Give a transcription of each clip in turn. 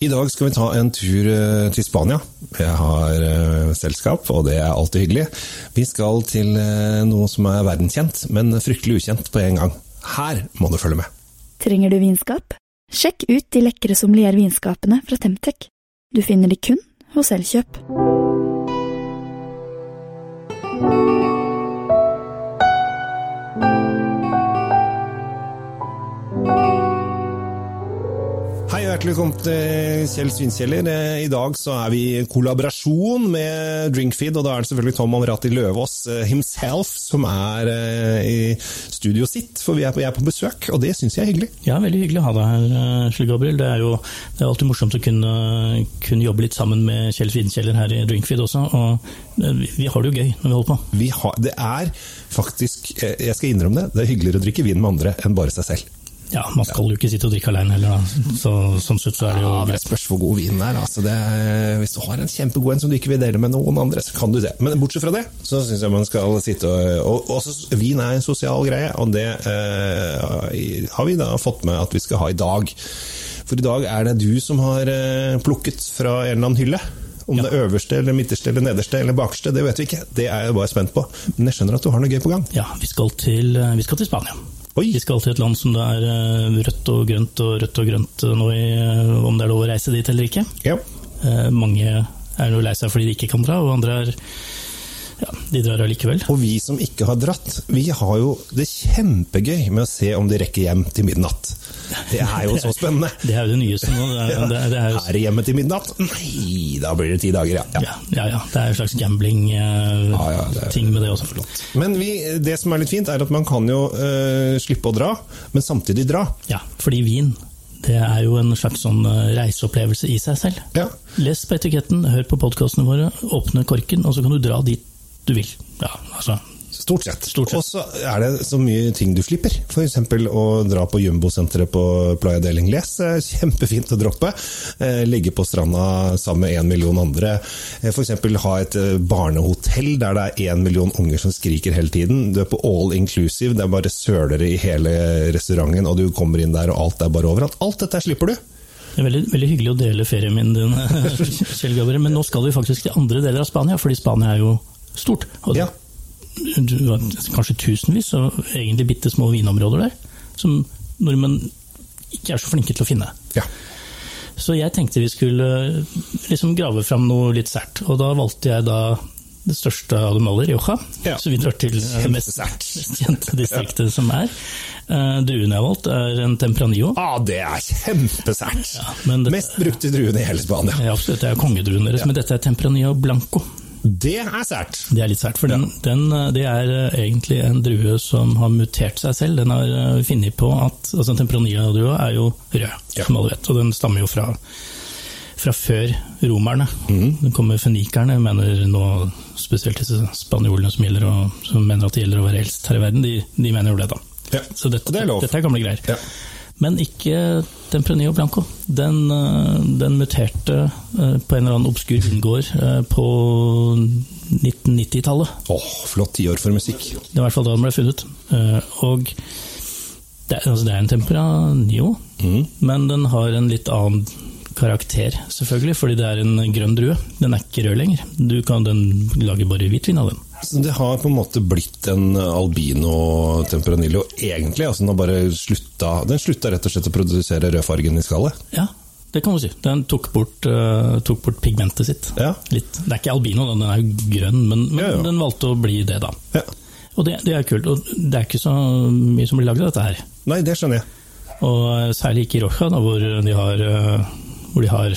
I dag skal vi ta en tur eh, til Spania. Jeg har uh, selskap, og det er alltid hyggelig. Vi skal til uh, noe som er verdenskjent, men fryktelig ukjent på en gang. Her må du følge med. Trenger du vinskap? Sjekk ut de lekre sommeliervinskapene fra Temtec. Du finner de kun hos Elkjøp. Hjertelig velkommen til Kjell Svinkjeller. Eh, I dag så er vi i kollaborasjon med Drinkfeed, og da er det selvfølgelig Tom Amrati Løvaas eh, himself som er eh, i studio sitt, for vi er på, er på besøk, og det syns jeg er hyggelig. Ja, veldig hyggelig å ha deg her, Kjell Gabriel. Det er jo det er alltid morsomt å kunne, kunne jobbe litt sammen med Kjell Svinkjeller her i Drinkfeed også, og vi har det jo gøy når vi holder på. Vi har, det er faktisk, jeg skal innrømme det, det er hyggeligere å drikke vin med andre enn bare seg selv. Ja, man skal jo ikke sitte og drikke alene heller, da. Så, sånn sett så er det jo ja, Det spørs hvor god vinen er. Altså det, hvis du har en kjempegod en som du ikke vil dele med noen andre, så kan du det. Men bortsett fra det, så syns jeg man skal sitte og, og også, Vin er en sosial greie, og det eh, har vi da fått med at vi skal ha i dag. For i dag er det du som har eh, plukket fra en eller annen hylle. Om ja. det er øverste, eller midterste, eller nederste eller bakerste, det vet vi ikke. Det er jeg bare spent på. Men jeg skjønner at du har noe gøy på gang. Ja, vi skal til, vi skal til Spania. Oi. Vi skal til et land som det er eh, rødt og grønt og rødt og grønt nå i, eh, om det er lov å reise dit eller ikke. Ja. Eh, mange er jo lei seg fordi de ikke kan dra, og andre er ja, de drar allikevel. Og vi som ikke har dratt, vi har jo det kjempegøy med å se om de rekker hjem til midnatt. Det er jo så spennende! det er jo det nyeste nå. Det er, det er, det er, er hjemme til midnatt? Nei, da blir det ti dager, ja. Ja, ja. ja det er en slags gambling-ting uh, med det også. Flott. Men vi, det som er litt fint, er at man kan jo uh, slippe å dra, men samtidig dra. Ja, fordi vin det er jo en slags sånn reiseopplevelse i seg selv. Ja. Les på etiketten, hør på podkastene våre, åpne korken, og så kan du dra dit du vil. Ja, altså Stort sett. sett. Og så er det så mye ting du slipper. F.eks. å dra på jumbosenteret på Playa del Ingles. Kjempefint å droppe. Eh, ligge på stranda sammen med én million andre. Eh, F.eks. ha et eh, barnehotell der det er én million unger som skriker hele tiden. Du er på all inclusive, det er bare sølere i hele restauranten, og du kommer inn der og alt er bare overalt. Alt dette slipper du. Det er veldig, veldig, hyggelig å dele ferien min, din, Kjell Gabriel, men nå skal vi faktisk til andre deler av Spania, fordi Spania er jo stort. Og ja. Kanskje tusenvis av egentlig bitte små vinområder der, som nordmenn ikke er så flinke til å finne. Ja. Så jeg tenkte vi skulle liksom grave fram noe litt sært, og da valgte jeg da det største av dem alle, Rioja. Ja. Så vi drar til det mest, mest kjente distriktet ja. som er. Uh, druen jeg har valgt, er en tempranillo. Ah, det er kjempesært! Ja, mest brukte druen i hele Spania. Ja, absolutt. Det er kongedruen deres, men dette er tempranillo blanco. Det er sært. Det er litt sært, for den, den, det er eh, egentlig en drue som har mutert seg selv. Den har eh, funnet på at altså Tempranilla-drua er jo rød, ja. som alle vet, og den stammer jo fra, fra før romerne. Mm. Den kommer fenikerne, mener nå spesielt disse spanjolene som, gjelder, og, som mener at det gjelder å være eldst her i verden, de, de mener jo det, da. Ja. Så dette, det er lov. dette er gamle greier. Ja. Men ikke Tempranillo Blanco. Den, eh, den, muterte eh, på en eller annen obskur vingård eh, på 1990-tallet. Åh, oh, flott tiår for musikk. Det er i hvert fall da den ble funnet. Og det er, altså det er en Tempranillo, mm. men den har en litt annen karakter, selvfølgelig, fordi det er en grønn drue. Den er ikke rød lenger. Du kan den lage bare hvitvin av den. Så det har på en måte blitt en albino temperanillo, egentlig? altså Den har bare slutta Den slutta rett og slett å produsere rødfargen i skallet? Ja, det kan du si. Den tok bort, uh, tok bort pigmentet sitt. Ja. Litt. Det er ikke albino, den er jo grønn, men, men ja, ja. den valgte å bli det, da. Ja. Og det, det, er kult. Og det er ikke så mye som blir lagd av dette her. Nei, det skjønner jeg. Og uh, særlig ikke i Roja, da, hvor de har, uh, hvor de har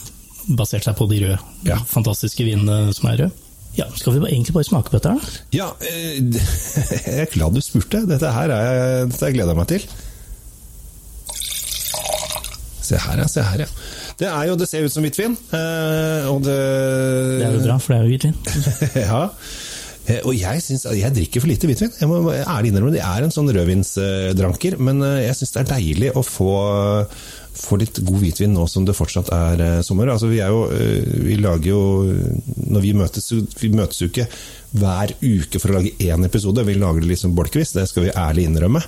basert seg på de røde, fantastiske vinene som er røde. Ja, Skal vi egentlig bare smake på dette? da? Ja, jeg er glad du spurte. Dette her er, dette gleder jeg meg til. Se her, ja. Se her, ja. Det, er jo, det ser ut som hvitvin. Eh, og det Det er jo bra, for det er jo hvitvin. ja. Eh, og jeg, synes, jeg drikker for lite hvitvin. Jeg må ærlig innrømme det er en sånn rødvinsdranker, men eh, jeg syns det er deilig å få få litt god hvitvin nå som det fortsatt er eh, sommer. Altså, vi, er jo, eh, vi lager jo Når vi møtes, vi møtes jo ikke hver uke for å lage én episode, vi lager det liksom bolkvis, det skal vi ærlig innrømme.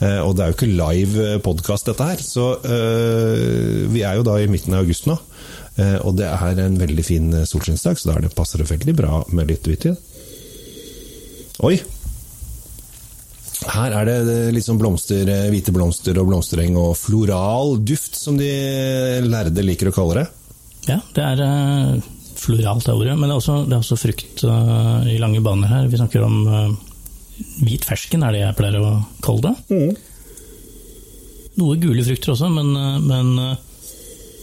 Eh, og det er jo ikke live podkast, dette her. Så vi er jo da i midten av august nå. Og det er en veldig fin solskinnsdag, så da passer det veldig bra med litt hvitvin. Oi! Her er det litt sånn blomster, hvite blomster og blomstereng og floral duft, som de lærde liker å kalle det. Ja, det er uh, floralt er ordet, men det er også, det er også frukt i lange baner her. Vi snakker om hvit fersken, er det jeg pleier å kalle det. Mm. Noe gule frukter også, men, men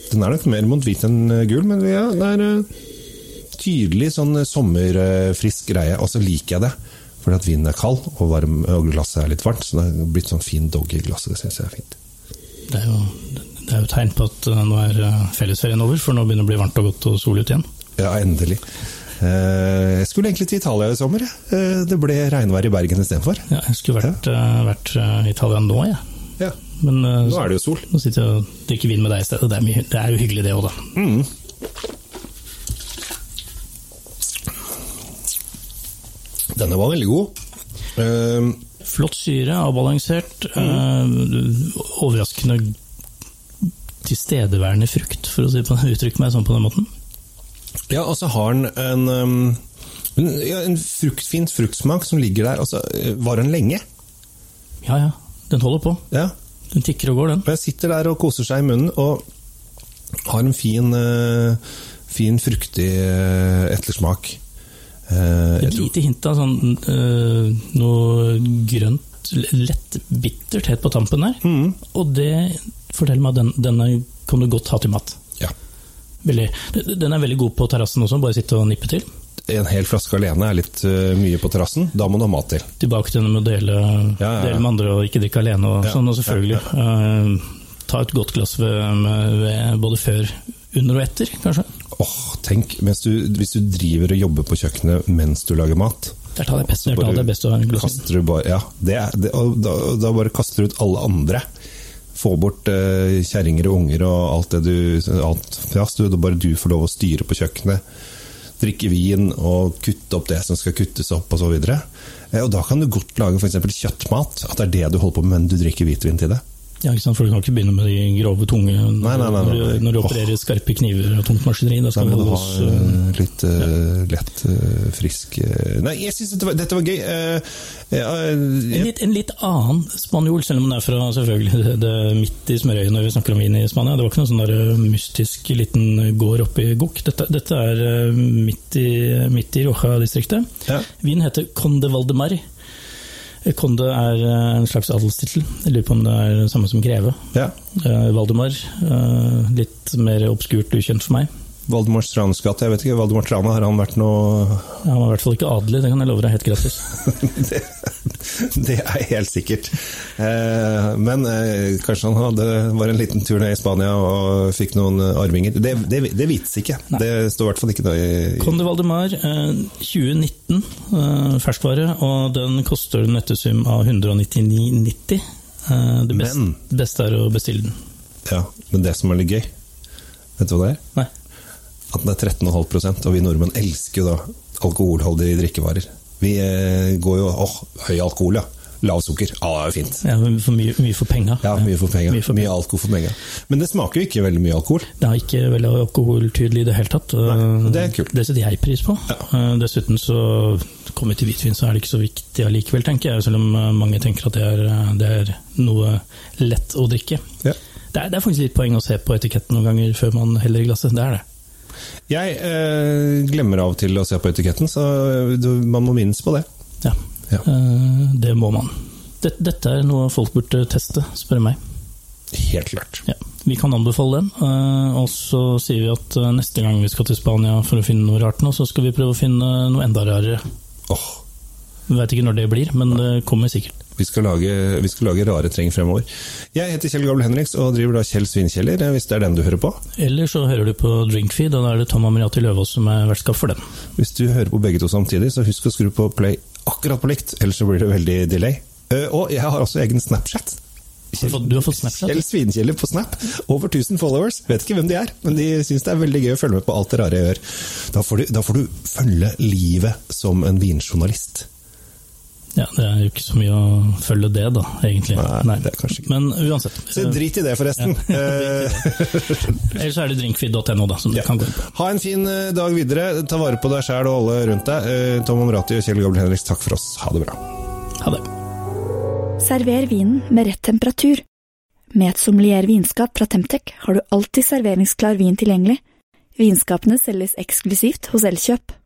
Den er nok mer mot hvit enn gul, men ja, det er tydelig sånn sommerfrisk greie, og så liker jeg det. Fordi at vinen er kald og, varm, og glasset er litt varmt. Så det er blitt sånn fin dog i glasset. Det syns jeg er fint. Det er, jo, det er jo tegn på at nå er fellesferien over, for nå begynner det å bli varmt og godt og sol ute igjen. Ja, endelig. Jeg skulle egentlig til Italia i sommer. Det ble regnvær i Bergen istedenfor. Ja, jeg skulle vært, ja. vært i Italia nå, jeg. Ja. Men nå er det jo sol. Nå sitter jeg og drikker vin med deg i stedet. Det er, mye, det er jo hyggelig, det òg, da. Mm. Denne var veldig god. Uh, Flott syre, avbalansert. Mm. Uh, overraskende tilstedeværende frukt, for å si på, uttrykke meg sånn på den måten. Ja, og så har den en, en, en frukt, fin fruktsmak som ligger der. Altså, var den lenge? Ja, ja. Den holder på. Ja. Den tikker og går, den. Og jeg sitter der og koser seg i munnen, og har en fin, uh, fin fruktig ettersmak. Uh, Et lite hint av sånn uh, noe grønt, lett bittert helt på tampen der. Mm. Og det forteller meg at den, denne kan du godt ha til mat. Ja. Veldig, den er veldig god på terrassen også, bare sitte og nippe til. En hel flaske alene er litt uh, mye på terrassen, da må du ha mat til. Tilbake til det med å dele, ja, ja, dele med andre og ikke drikke alene og sånn, og selvfølgelig. ta et godt glass ved, med, ved både før, under og etter, kanskje. Åh, tenk, du, Hvis du driver og jobber på kjøkkenet mens du lager mat Der tar det best, der tar det best å være en. Bare, ja, det det, og da, da, bare kaster du ut alle andre. Få bort eh, kjerringer og unger og alt det du alt, ja, så Bare du får lov å styre på kjøkkenet. Drikke vin og kutte opp det som skal kuttes opp osv. Eh, og da kan du godt lage f.eks. kjøttmat. At det er det du holder på med, men du drikker hvitvin til det. Ja, ikke sant? For du kan ikke begynne med de grove, tunge nei, nei, nei, når, du, når, du, opererer oh. skarpe kniver og tungt maskineri. Da skal nei, du ha uh, litt uh, ja. lett, uh, frisk Nei, jeg syns dette, dette, var gøy. en, litt, en, litt, annen spanjol, selv om den er fra selvfølgelig det, det midt i smørøyet når vi snakker om vin i Spania. Det var ikke noen sånn der mystisk liten gård oppe i Gokk. Dette, dette, er midt i, midt i Roja-distriktet. Ja. Vinen heter Conde Valdemar. Konde er en slags adelstittel. Jeg lurer på om det er det samme som greve. Ja. Eh, Valdemar, eh, litt mer obskurt ukjent for meg. Valdemar Stranes gate, jeg vet ikke. Valdemar Trane, har han vært noe Han var i hvert fall ikke adelig, det kan jeg love deg helt gratis. det, det, er helt sikkert. Eh, men eh, kanskje han hadde, var en liten tur ned i Spania og fikk noen arvinger. Det, det, det vites ikke. Nei. Det står i hvert fall ikke noe i, i Conde Valdemar, eh, 2019, eh, ferskvare, og den koster en nettesum av 199,90. Eh, det best, men, beste er å bestille den. Ja, men det som er litt gøy, vet du hva det er? Nei at den er 13,5 og vi nordmenn elsker jo da alkoholholdige drikkevarer. Vi eh, går jo åh, høy alkohol, ja. Lav sukker. Ja, det er jo fint. Ja, for mye, mye, for penga. Ja, mye for penga. Mye, mye alkohol for penga. Men det smaker jo ikke veldig mye alkohol. Det er ikke veldig alkoholtydelig i det hele tatt. Nei, det er kult. Det setter jeg pris på. Ja. Eh, dessuten så kommer vi til hvitvin, så er det ikke så viktig allikevel, tenker jeg. Selv om eh, mange tenker at det er, det er noe lett å drikke. Ja. Det, er, det er faktisk litt poeng å se på etiketten noen ganger før man heller i glasset. Det er det. Jeg eh, glemmer av og til å se på etiketten, så man må minnes på det. Ja, ja. Eh, det må man. Dette, dette er noe folk burde teste, spør meg. Helt klart. Ja, vi kan anbefale den. Eh, og så sier vi at eh, neste gang vi skal til Spania for å finne noe rart nå, så skal vi prøve å finne noe enda rarere. Oh. Vi veit ikke når det blir, men det kommer sikkert. Vi skal, lage, vi skal lage rare treng fremover. Jeg heter Kjell Gabel Henriks og driver da Kjell Svinkjeller, hvis det er den du hører på. Eller så hører du på Drinkfeed, og da er det Tom Amriati Løvaas som er vertskap for den. Hvis du hører på begge to samtidig, så husk å skru på play akkurat på likt, ellers så blir det veldig delay. Og jeg har også egen Snapchat. Kjell, du har fått Snapchat? Kjell Svinkjeller på Snap. Over 1000 followers. Vet ikke hvem de er, men de syns det er veldig gøy å følge med på alt det rare jeg gjør. Da får, du, da får du følge livet som en vinjournalist. Ja, det er jo ikke så mye å følge det, da, egentlig. Nei, det er kanskje ikke. Men uansett. Så drit i det, forresten. Ja, Ellers er det drinkfeed.no, da, som du kan gå inn på. Ha en fin eh, dag videre. Ta vare på deg sjæl og alle rundt deg. Eh, Tom Omrati og Kjell Gabriel Henriks, takk for oss. Ha det bra. Ha det. Server vinen med rett temperatur. Med et sommelier vinskap fra Temtec har du alltid serveringsklar vin tilgjengelig. Vinskapene selges eksklusivt hos Elkjøp.